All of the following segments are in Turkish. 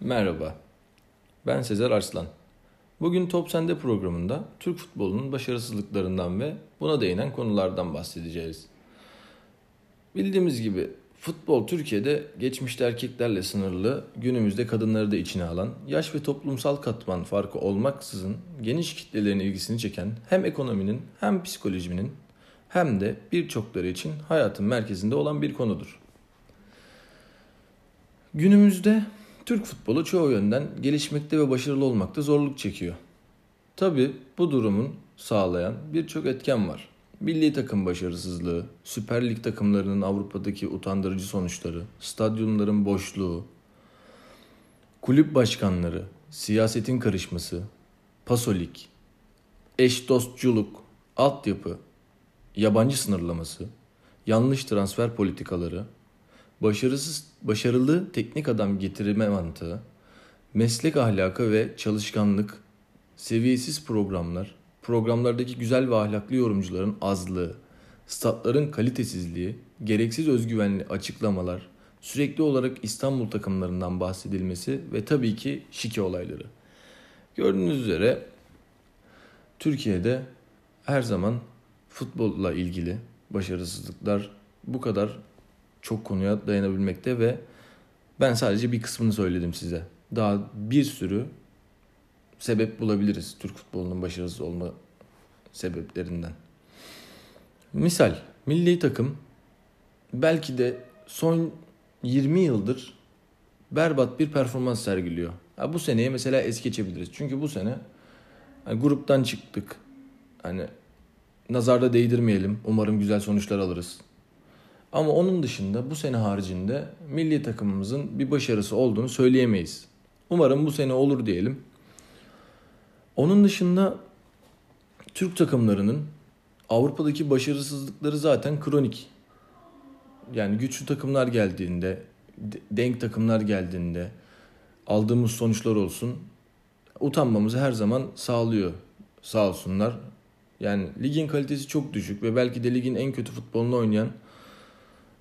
Merhaba, ben Sezer Arslan. Bugün Top Sende programında Türk futbolunun başarısızlıklarından ve buna değinen konulardan bahsedeceğiz. Bildiğimiz gibi futbol Türkiye'de geçmişte erkeklerle sınırlı, günümüzde kadınları da içine alan, yaş ve toplumsal katman farkı olmaksızın geniş kitlelerin ilgisini çeken hem ekonominin hem psikolojinin hem de birçokları için hayatın merkezinde olan bir konudur. Günümüzde Türk futbolu çoğu yönden gelişmekte ve başarılı olmakta zorluk çekiyor. Tabi bu durumun sağlayan birçok etken var. Milli takım başarısızlığı, Süper Lig takımlarının Avrupa'daki utandırıcı sonuçları, stadyumların boşluğu, kulüp başkanları, siyasetin karışması, pasolik, eş dostculuk, altyapı, yabancı sınırlaması, yanlış transfer politikaları, başarısız başarılı teknik adam getirme mantığı, meslek ahlakı ve çalışkanlık, seviyesiz programlar, programlardaki güzel ve ahlaklı yorumcuların azlığı, statların kalitesizliği, gereksiz özgüvenli açıklamalar, sürekli olarak İstanbul takımlarından bahsedilmesi ve tabii ki şike olayları. Gördüğünüz üzere Türkiye'de her zaman futbolla ilgili başarısızlıklar bu kadar çok konuya dayanabilmekte ve ben sadece bir kısmını söyledim size. Daha bir sürü sebep bulabiliriz Türk futbolunun başarısız olma sebeplerinden. Misal milli takım belki de son 20 yıldır berbat bir performans sergiliyor. Ha, bu seneye mesela es geçebiliriz. Çünkü bu sene hani gruptan çıktık. Hani nazarda değdirmeyelim. Umarım güzel sonuçlar alırız. Ama onun dışında bu sene haricinde milli takımımızın bir başarısı olduğunu söyleyemeyiz. Umarım bu sene olur diyelim. Onun dışında Türk takımlarının Avrupa'daki başarısızlıkları zaten kronik. Yani güçlü takımlar geldiğinde, denk takımlar geldiğinde aldığımız sonuçlar olsun utanmamızı her zaman sağlıyor. Sağ olsunlar. Yani ligin kalitesi çok düşük ve belki de ligin en kötü futbolunu oynayan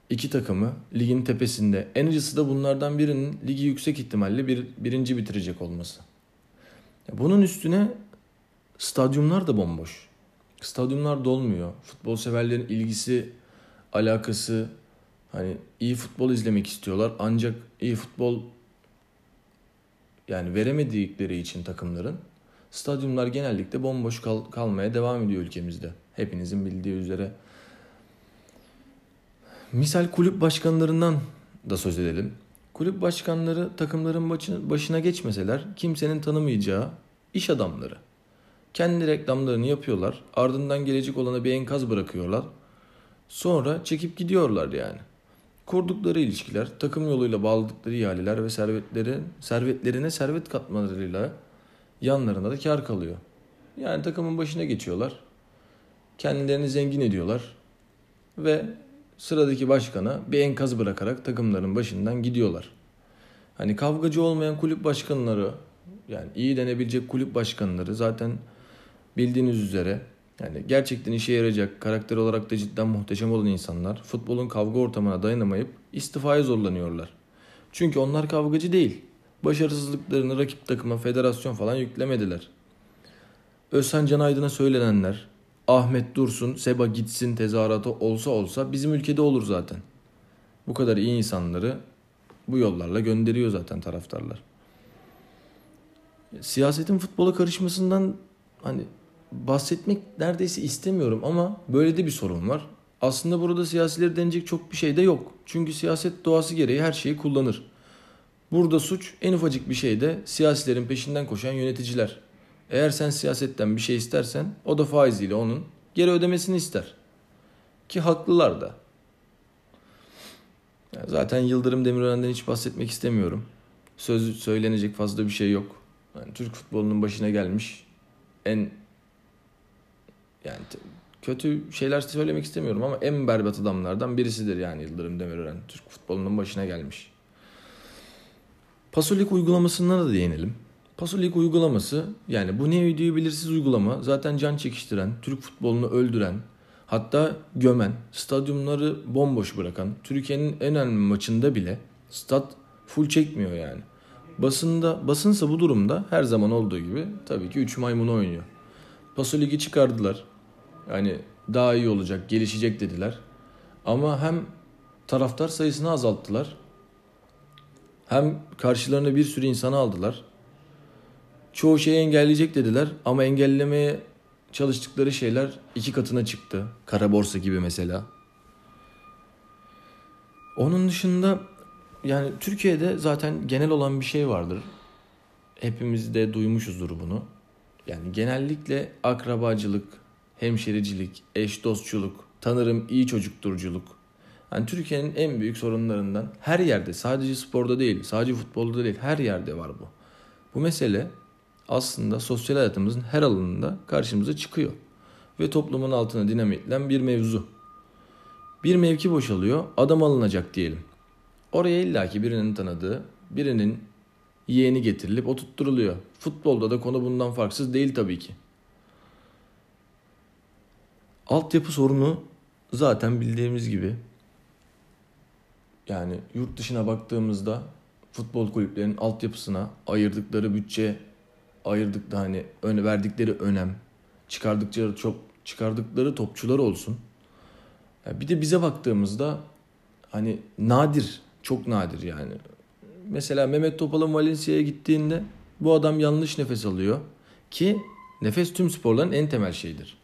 iki takımı ligin tepesinde. En acısı da bunlardan birinin ligi yüksek ihtimalle bir, birinci bitirecek olması. Bunun üstüne stadyumlar da bomboş. Stadyumlar dolmuyor. Futbol severlerin ilgisi, alakası hani iyi futbol izlemek istiyorlar ancak iyi futbol yani veremedikleri için takımların stadyumlar genellikle bomboş kal- kalmaya devam ediyor ülkemizde. Hepinizin bildiği üzere. Misal kulüp başkanlarından da söz edelim. Kulüp başkanları takımların başına geçmeseler kimsenin tanımayacağı iş adamları. Kendi reklamlarını yapıyorlar. Ardından gelecek olana bir enkaz bırakıyorlar. Sonra çekip gidiyorlar yani. Kurdukları ilişkiler, takım yoluyla bağladıkları ihaleler ve servetleri, servetlerine servet katmalarıyla yanlarında da kar kalıyor. Yani takımın başına geçiyorlar. Kendilerini zengin ediyorlar. Ve sıradaki başkana bir enkaz bırakarak takımların başından gidiyorlar. Hani kavgacı olmayan kulüp başkanları yani iyi denebilecek kulüp başkanları zaten bildiğiniz üzere yani gerçekten işe yarayacak, karakter olarak da cidden muhteşem olan insanlar futbolun kavga ortamına dayanamayıp istifaya zorlanıyorlar. Çünkü onlar kavgacı değil. Başarısızlıklarını rakip takıma, federasyon falan yüklemediler. Özhan Can Aydın'a söylenenler, Ahmet Dursun, Seba gitsin tezahüratı olsa olsa bizim ülkede olur zaten. Bu kadar iyi insanları bu yollarla gönderiyor zaten taraftarlar. Siyasetin futbola karışmasından hani bahsetmek neredeyse istemiyorum ama böyle de bir sorun var. Aslında burada siyasileri denecek çok bir şey de yok. Çünkü siyaset doğası gereği her şeyi kullanır. Burada suç en ufacık bir şeyde siyasilerin peşinden koşan yöneticiler. Eğer sen siyasetten bir şey istersen o da faiziyle onun geri ödemesini ister. Ki haklılar da. Zaten Yıldırım Demirören'den hiç bahsetmek istemiyorum. Söz söylenecek fazla bir şey yok. Yani Türk futbolunun başına gelmiş en yani kötü şeyler söylemek istemiyorum ama en berbat adamlardan birisidir yani Yıldırım Demirören. Türk futbolunun başına gelmiş. Pasolik uygulamasına da değinelim. Pasolik uygulaması yani bu ne ödüğü belirsiz uygulama zaten can çekiştiren, Türk futbolunu öldüren, Hatta gömen, stadyumları bomboş bırakan, Türkiye'nin en önemli maçında bile stat full çekmiyor yani. Basında, basınsa bu durumda her zaman olduğu gibi tabii ki 3 maymunu oynuyor. Paso Ligi çıkardılar. Yani daha iyi olacak, gelişecek dediler. Ama hem taraftar sayısını azalttılar. Hem karşılarına bir sürü insanı aldılar. Çoğu şeyi engelleyecek dediler ama engellemeye çalıştıkları şeyler iki katına çıktı. Kara borsa gibi mesela. Onun dışında yani Türkiye'de zaten genel olan bir şey vardır. Hepimiz de duymuşuzdur bunu. Yani genellikle akrabacılık, hemşericilik, eş dostçuluk, tanırım iyi çocukturculuk. Yani Türkiye'nin en büyük sorunlarından her yerde sadece sporda değil, sadece futbolda değil her yerde var bu. Bu mesele aslında sosyal hayatımızın her alanında karşımıza çıkıyor. Ve toplumun altına dinamitlenen bir mevzu. Bir mevki boşalıyor, adam alınacak diyelim. Oraya illaki birinin tanıdığı, birinin yeğeni getirilip oturtturuluyor. Futbolda da konu bundan farksız değil tabii ki. Altyapı sorunu zaten bildiğimiz gibi yani yurt dışına baktığımızda futbol kulüplerinin altyapısına ayırdıkları bütçe, ayırdık da hani öne verdikleri önem, çıkardıkları çok çıkardıkları topçular olsun. Yani bir de bize baktığımızda hani nadir, çok nadir yani. Mesela Mehmet Topal'ın Valencia'ya gittiğinde bu adam yanlış nefes alıyor ki nefes tüm sporların en temel şeyidir.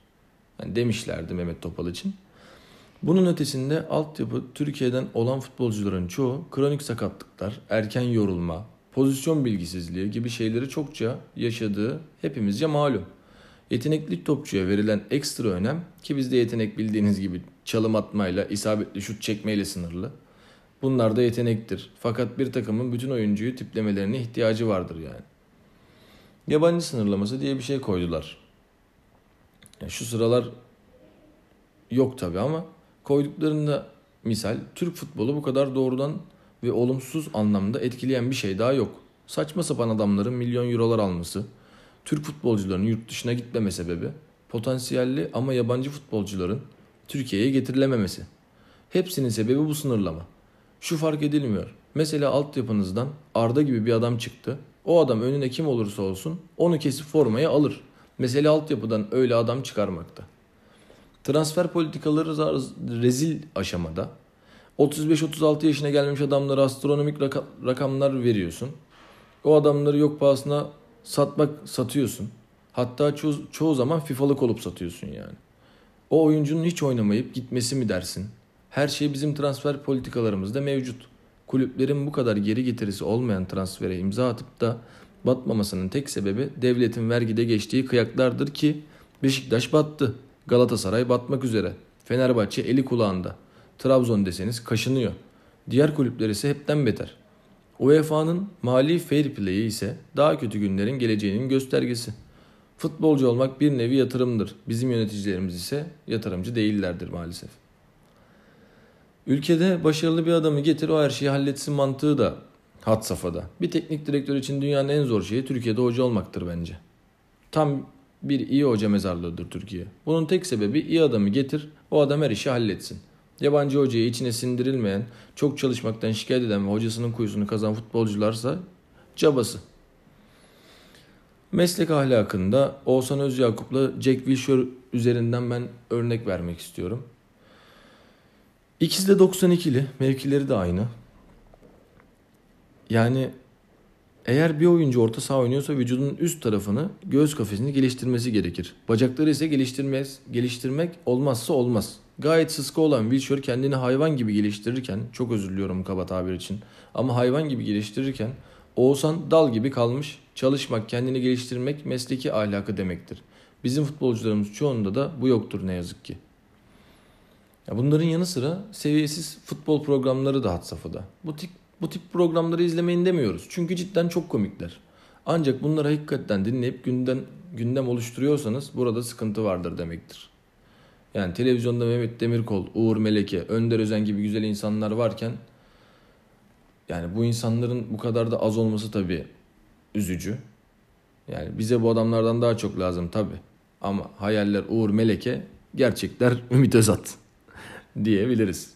Yani demişlerdi Mehmet Topal için. Bunun ötesinde altyapı Türkiye'den olan futbolcuların çoğu kronik sakatlıklar, erken yorulma, pozisyon bilgisizliği gibi şeyleri çokça yaşadığı hepimizce malum. Yetenekli topçuya verilen ekstra önem ki bizde yetenek bildiğiniz gibi çalım atmayla, isabetli şut çekmeyle sınırlı. Bunlar da yetenektir. Fakat bir takımın bütün oyuncuyu tiplemelerine ihtiyacı vardır yani. Yabancı sınırlaması diye bir şey koydular. Yani şu sıralar yok tabi ama koyduklarında misal Türk futbolu bu kadar doğrudan ve olumsuz anlamda etkileyen bir şey daha yok. Saçma sapan adamların milyon eurolar alması, Türk futbolcuların yurt dışına gitmeme sebebi, potansiyelli ama yabancı futbolcuların Türkiye'ye getirilememesi. Hepsinin sebebi bu sınırlama. Şu fark edilmiyor. Mesela altyapınızdan Arda gibi bir adam çıktı. O adam önüne kim olursa olsun onu kesip formaya alır. Mesela altyapıdan öyle adam çıkarmakta. Transfer politikaları rezil aşamada. 35-36 yaşına gelmiş adamlara astronomik rakamlar veriyorsun. O adamları yok pahasına satmak satıyorsun. Hatta ço- çoğu zaman FIFA'lık olup satıyorsun yani. O oyuncunun hiç oynamayıp gitmesi mi dersin? Her şey bizim transfer politikalarımızda mevcut. Kulüplerin bu kadar geri getirisi olmayan transfere imza atıp da batmamasının tek sebebi devletin vergide geçtiği kıyaklardır ki Beşiktaş battı. Galatasaray batmak üzere. Fenerbahçe eli kulağında. Trabzon deseniz kaşınıyor. Diğer kulüpler ise hepten beter. UEFA'nın mali fair play'i ise daha kötü günlerin geleceğinin göstergesi. Futbolcu olmak bir nevi yatırımdır. Bizim yöneticilerimiz ise yatırımcı değillerdir maalesef. Ülkede başarılı bir adamı getir o her şeyi halletsin mantığı da hat safhada. Bir teknik direktör için dünyanın en zor şeyi Türkiye'de hoca olmaktır bence. Tam bir iyi hoca mezarlığıdır Türkiye. Bunun tek sebebi iyi adamı getir, o adam her işi halletsin. Yabancı hocayı içine sindirilmeyen, çok çalışmaktan şikayet eden ve hocasının kuyusunu kazan futbolcularsa cabası. Meslek ahlakında Oğuzhan Özyakup'la Jack Wilshere üzerinden ben örnek vermek istiyorum. İkisi de 92'li, mevkileri de aynı. Yani eğer bir oyuncu orta saha oynuyorsa vücudunun üst tarafını, göğüs kafesini geliştirmesi gerekir. Bacakları ise geliştirmez, geliştirmek olmazsa olmaz. Gayet sıska olan Wilshere kendini hayvan gibi geliştirirken, çok özür diliyorum kaba tabir için, ama hayvan gibi geliştirirken Oğuzhan dal gibi kalmış, çalışmak, kendini geliştirmek mesleki ahlakı demektir. Bizim futbolcularımız çoğunda da bu yoktur ne yazık ki. Ya bunların yanı sıra seviyesiz futbol programları da had safhada. Bu tip bu tip programları izlemeyin demiyoruz. Çünkü cidden çok komikler. Ancak bunları hakikaten dinleyip gündem, gündem oluşturuyorsanız burada sıkıntı vardır demektir. Yani televizyonda Mehmet Demirkol, Uğur Meleke, Önder Özen gibi güzel insanlar varken yani bu insanların bu kadar da az olması tabii üzücü. Yani bize bu adamlardan daha çok lazım tabii. Ama hayaller Uğur Meleke gerçekler Ümit Özat diyebiliriz.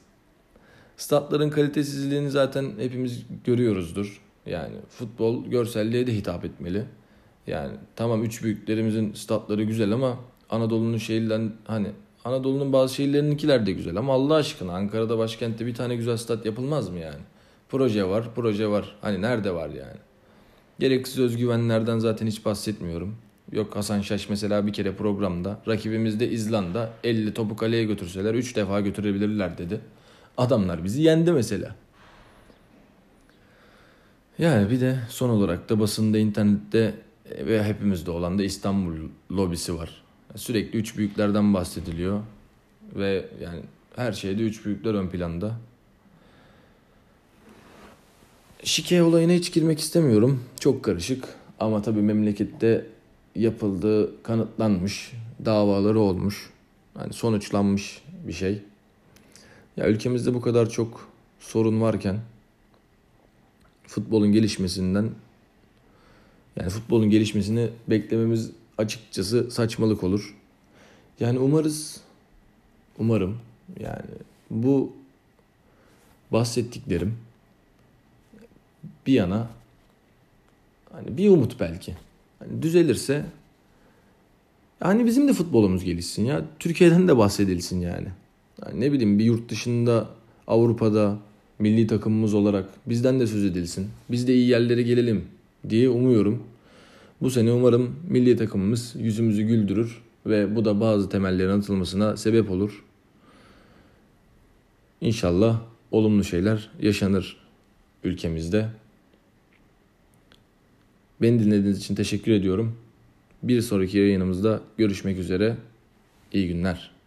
Statların kalitesizliğini zaten hepimiz görüyoruzdur. Yani futbol görselliğe de hitap etmeli. Yani tamam üç büyüklerimizin statları güzel ama Anadolu'nun şehirlen hani Anadolu'nun bazı şehirlerininkiler de güzel ama Allah aşkına Ankara'da başkentte bir tane güzel stat yapılmaz mı yani? Proje var, proje var. Hani nerede var yani? Gereksiz özgüvenlerden zaten hiç bahsetmiyorum. Yok Hasan Şaş mesela bir kere programda rakibimiz de İzlanda 50 topu kaleye götürseler 3 defa götürebilirler dedi. Adamlar bizi yendi mesela. Yani bir de son olarak da basında, internette ve hepimizde olan da İstanbul lobisi var. Sürekli üç büyüklerden bahsediliyor ve yani her şeyde üç büyükler ön planda. Şike olayına hiç girmek istemiyorum. Çok karışık ama tabii memlekette yapıldığı kanıtlanmış, davaları olmuş. Yani sonuçlanmış bir şey. Ya ülkemizde bu kadar çok sorun varken futbolun gelişmesinden yani futbolun gelişmesini beklememiz açıkçası saçmalık olur. Yani umarız umarım yani bu bahsettiklerim bir yana hani bir umut belki. Hani düzelirse hani bizim de futbolumuz gelişsin ya. Türkiye'den de bahsedilsin yani. yani. Ne bileyim bir yurt dışında Avrupa'da milli takımımız olarak bizden de söz edilsin. Biz de iyi yerlere gelelim diye umuyorum. Bu sene umarım milli takımımız yüzümüzü güldürür ve bu da bazı temellerin atılmasına sebep olur. İnşallah olumlu şeyler yaşanır ülkemizde. Beni dinlediğiniz için teşekkür ediyorum. Bir sonraki yayınımızda görüşmek üzere. İyi günler.